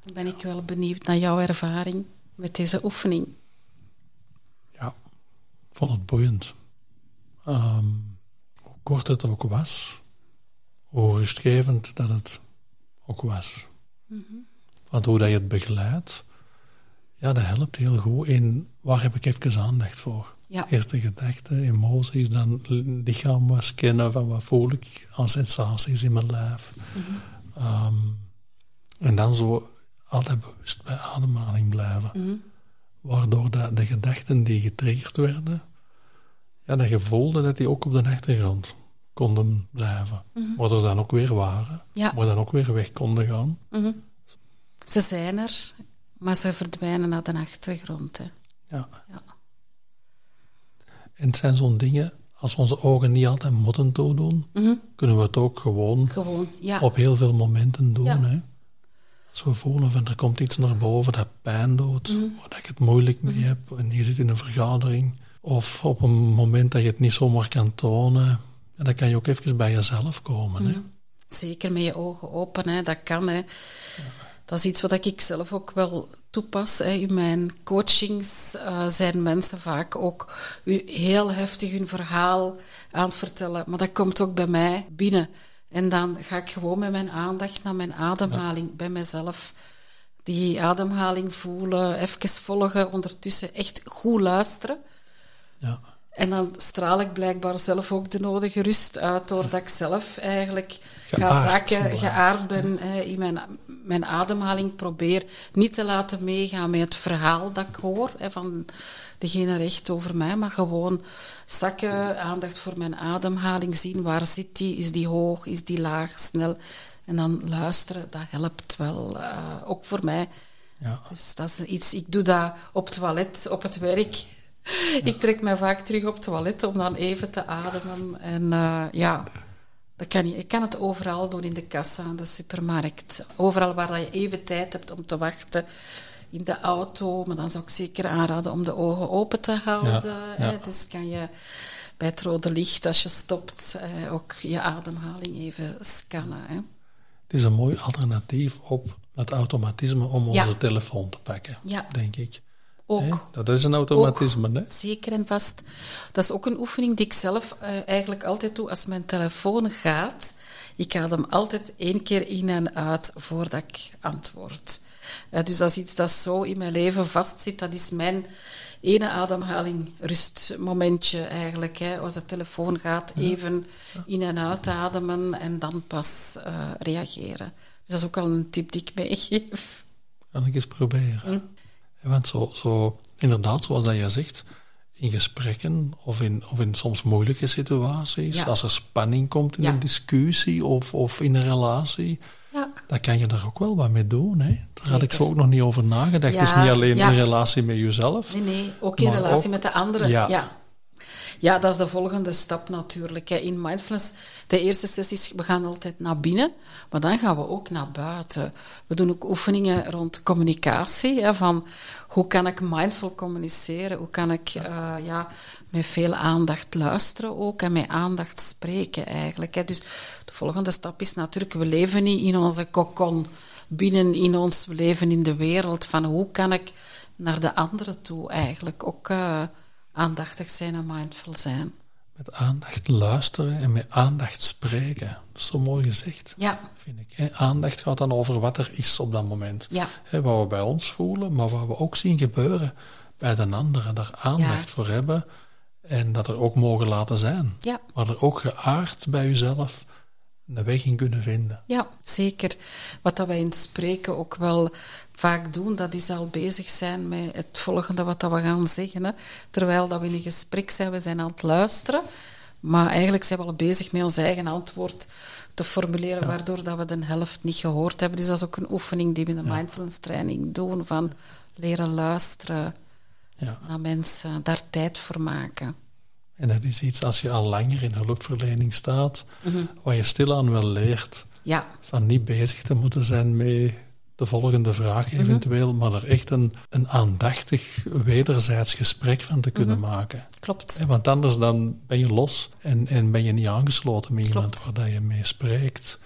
Dan ben ik wel benieuwd naar jouw ervaring met deze oefening. Ja, Ik vond het boeiend. Ehm, hoe kort het ook was, hoe rustgevend dat het ook was. Want hoe dat je het begeleidt, ja, dat helpt heel goed in waar heb ik even aandacht voor. Ja. Eerste gedachten, emoties, dan lichaam was kennen van wat voel ik aan sensaties in mijn lijf. Ehm, en dan zo altijd bewust bij ademhaling blijven. Waardoor dat de gedachten die getriggerd werden, ja, dat je voelde dat die ook op de achtergrond konden blijven. Waardoor dan ook weer waren. Ja. Maar dan ook weer weg konden gaan. Ze zijn er, maar ze verdwijnen naar de achtergrond. Hè. Ja. Ja. En het zijn zo'n dingen, als onze ogen niet altijd moeten toedoen, kunnen we het ook gewoon Gewoon, ja. op heel veel momenten doen. Ja. Hè? Als we voelen van er komt iets naar boven dat pijn doet, Mhm. waar dat ik het moeilijk mee heb, en je zit in een vergadering, of op een moment dat je het niet zomaar kan tonen, ja, dan kan je ook even bij jezelf komen. Hè? Mhm. Zeker met je ogen open, hè. dat kan. Hè. Dat is iets wat ik zelf ook wel toepas. Hè. In mijn coachings eh, zijn mensen vaak ook heel heftig hun verhaal aan het vertellen. Maar dat komt ook bij mij binnen. En dan ga ik gewoon met mijn aandacht naar mijn ademhaling bij mezelf. Die ademhaling voelen, even volgen, ondertussen echt goed luisteren. Ja. En dan straal ik blijkbaar zelf ook de nodige rust uit, doordat ik zelf eigenlijk ga zakken, geaard ben hè, in mijn, mijn ademhaling. Probeer niet te laten meegaan met het verhaal dat ik hoor hè, van degene recht over mij, maar gewoon zakken, aandacht voor mijn ademhaling, zien waar zit die, is die hoog, is die laag, snel. En dan luisteren, dat helpt wel, eh, ook voor mij. Ja. Dus dat is iets, ik doe dat op het toilet, op het werk. Ik trek mij vaak terug op het toilet om dan even te ademen. En eh, ja, dat kan je. Ik kan het overal doen, in de kassa, in de supermarkt. Overal waar je even tijd hebt om te wachten. In de auto, maar dan zou ik zeker aanraden om de ogen open te houden. Ja, hè. Dus kan je bij het rode licht, als je stopt, eh, ook je ademhaling even scannen. Hè. Het is een mooi alternatief op het automatisme om Ja. onze telefoon te pakken, Ja. denk ik. Ook. Dat is een automatisme, hè? Zeker en vast. Dat is ook een oefening die ik zelf eh, eigenlijk altijd doe als mijn telefoon gaat. Ik adem altijd één keer in en uit voordat ik antwoord. Eh, dus dat is iets dat zo in mijn leven vastzit. Dat is mijn ene ademhaling, rustmomentje eigenlijk. Hè. Als de telefoon gaat, even in en uitademen en dan pas eh, reageren. Dus dat is ook al een tip die ik meegeef. Kan ik eens proberen. Hm. Want zo, zo, inderdaad, zoals dat je zegt, in gesprekken of in, of in soms moeilijke situaties, Ja. als er spanning komt in Ja. een discussie of, of in een relatie, Ja. dan kan je daar ook wel wat mee doen. Hè? Daar had ik zo ook nog niet over nagedacht. het is niet alleen een relatie met jezelf. Nee, nee, ook in relatie ook- met de anderen. ja. Ja. dat is de volgende stap natuurlijk. In mindfulness, de eerste sessies, we gaan altijd naar binnen, maar dan gaan we ook naar buiten. We doen ook oefeningen rond communicatie, van hoe kan ik mindful communiceren, hoe kan ik eh, ja, met veel aandacht luisteren ook en met aandacht spreken eigenlijk. Dus de volgende stap is natuurlijk, we leven niet in onze kokon, binnen in ons, leven in de wereld, van hoe kan ik naar de anderen toe eigenlijk ook eh, aandachtig zijn en mindful zijn. Met aandacht luisteren en met aandacht spreken. Dat is zo mooi gezegd, Ja, vind ik. Aandacht gaat dan over wat er is op dat moment. ja, wat we bij ons voelen, maar wat we ook zien gebeuren bij de anderen. Daar aandacht Ja. voor hebben en dat er ook mogen laten zijn. ja. Maar er ook geaard bij jezelf een weg in kunnen vinden. Ja, zeker. Wat dat wij in het spreken ook wel vaak doen, dat is al bezig zijn met het volgende wat dat we gaan zeggen. Hè. Terwijl dat we in een gesprek zijn, we zijn aan het luisteren. Maar eigenlijk zijn we al bezig met ons eigen antwoord te formuleren, waardoor dat we de helft niet gehoord hebben. Dus dat is ook een oefening die we in de mindfulness training doen, van leren luisteren Ja. naar mensen, daar tijd voor maken. En dat is iets als je al langer in hulpverlening staat, Mhm. waar je stilaan wel leert Ja, van niet bezig te moeten zijn met de volgende vraag Mhm. eventueel, maar er echt een, een aandachtig wederzijds gesprek van te kunnen Mhm. maken. klopt. Want anders dan ben je los en, en ben je niet aangesloten met iemand waar je mee spreekt.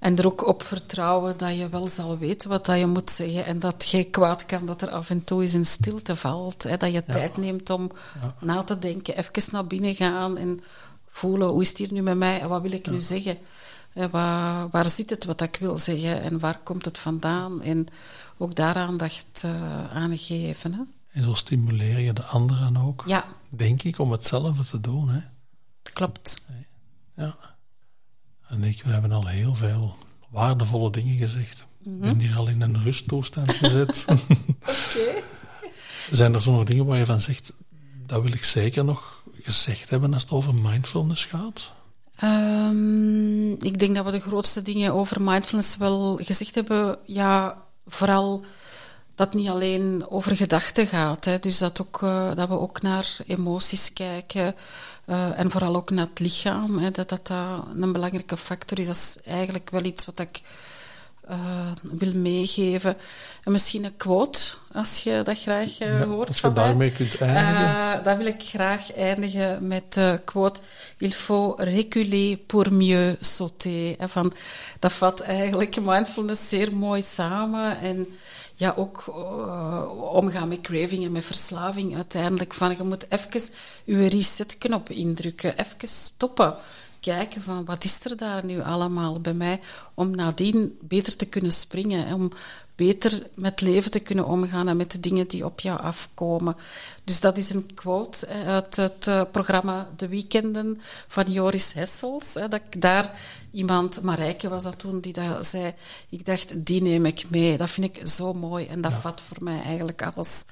En er ook op vertrouwen dat je wel zal weten wat dat je moet zeggen. En dat je kwaad kan dat er af en toe eens in stilte valt. Hè, dat je tijd neemt om na te denken, even naar binnen gaan en voelen hoe is het hier nu met mij en wat wil ik nu zeggen. waar, waar zit het wat ik wil zeggen en waar komt het vandaan? En ook daar aandacht uh, aan geven. Hè. En zo stimuleer je de anderen ook, ja. denk ik, om hetzelfde te doen. Hè? Klopt. Ja. En ik, we hebben al heel veel waardevolle dingen gezegd. Ik ben hier al in een rusttoestand gezet. Oké. Zijn er zo'n dingen waar je van zegt, dat wil ik zeker nog gezegd hebben als het over mindfulness gaat? Um, ik denk dat we de grootste dingen over mindfulness wel gezegd hebben. Ja, vooral dat niet alleen over gedachten gaat. Hè. Dus dat, ook, uh, dat we ook naar emoties kijken. Uh, en vooral ook naar het lichaam. Hè. Dat, dat dat een belangrijke factor is. Dat is eigenlijk wel iets wat ik uh, wil meegeven. En misschien een quote, als je dat graag uh, ja, hoort. Als je daarmee kunt eindigen. Dan wil ik graag eindigen met de quote: Il faut reculer pour mieux sauter. En van, dat vat eigenlijk mindfulness zeer mooi samen. En ja, ook omgaan met craving en met verslaving uiteindelijk. Van, je moet even je resetknop indrukken, even stoppen kijken van wat is er daar nu allemaal bij mij, om nadien beter te kunnen springen, om beter met leven te kunnen omgaan en met de dingen die op jou afkomen. Dus dat is een quote uit het eh, programma De Weekenden van Joris Hessels. Dat ik daar iemand, Marijke was dat toen, die dat zei, ik dacht, die neem ik mee. Dat vind ik zo mooi en dat vat voor mij eigenlijk alles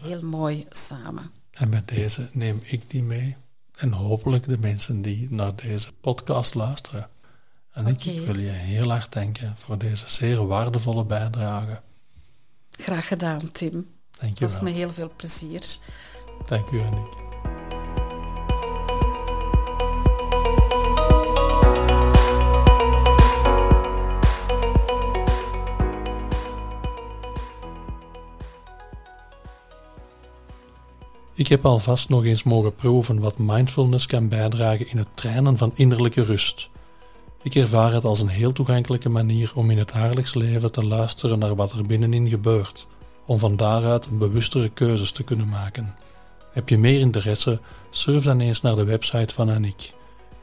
heel mooi samen. En met deze neem ik die mee. En hopelijk de mensen die naar deze podcast luisteren. En ik wil je heel hard danken voor deze zeer waardevolle bijdrage. Graag gedaan, Tim. Dank je wel. Het was me heel veel plezier. Dank u, Annick. Ik heb alvast nog eens mogen proeven wat mindfulness kan bijdragen in het trainen van innerlijke rust. Ik ervaar het als een heel toegankelijke manier om in het dagelijks leven te luisteren naar wat er binnenin gebeurt, om van daaruit bewustere keuzes te kunnen maken. Heb je meer interesse? Surf dan eens naar de website van Annick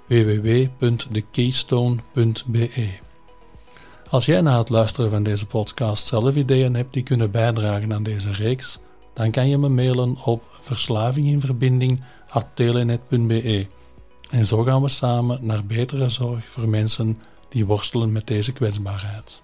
www.thekeystone.be. Als jij na het luisteren van deze podcast zelf ideeën hebt die kunnen bijdragen aan deze reeks, dan kan je me mailen op verslavinginverbinding.telenet.be. En zo gaan we samen naar betere zorg voor mensen die worstelen met deze kwetsbaarheid.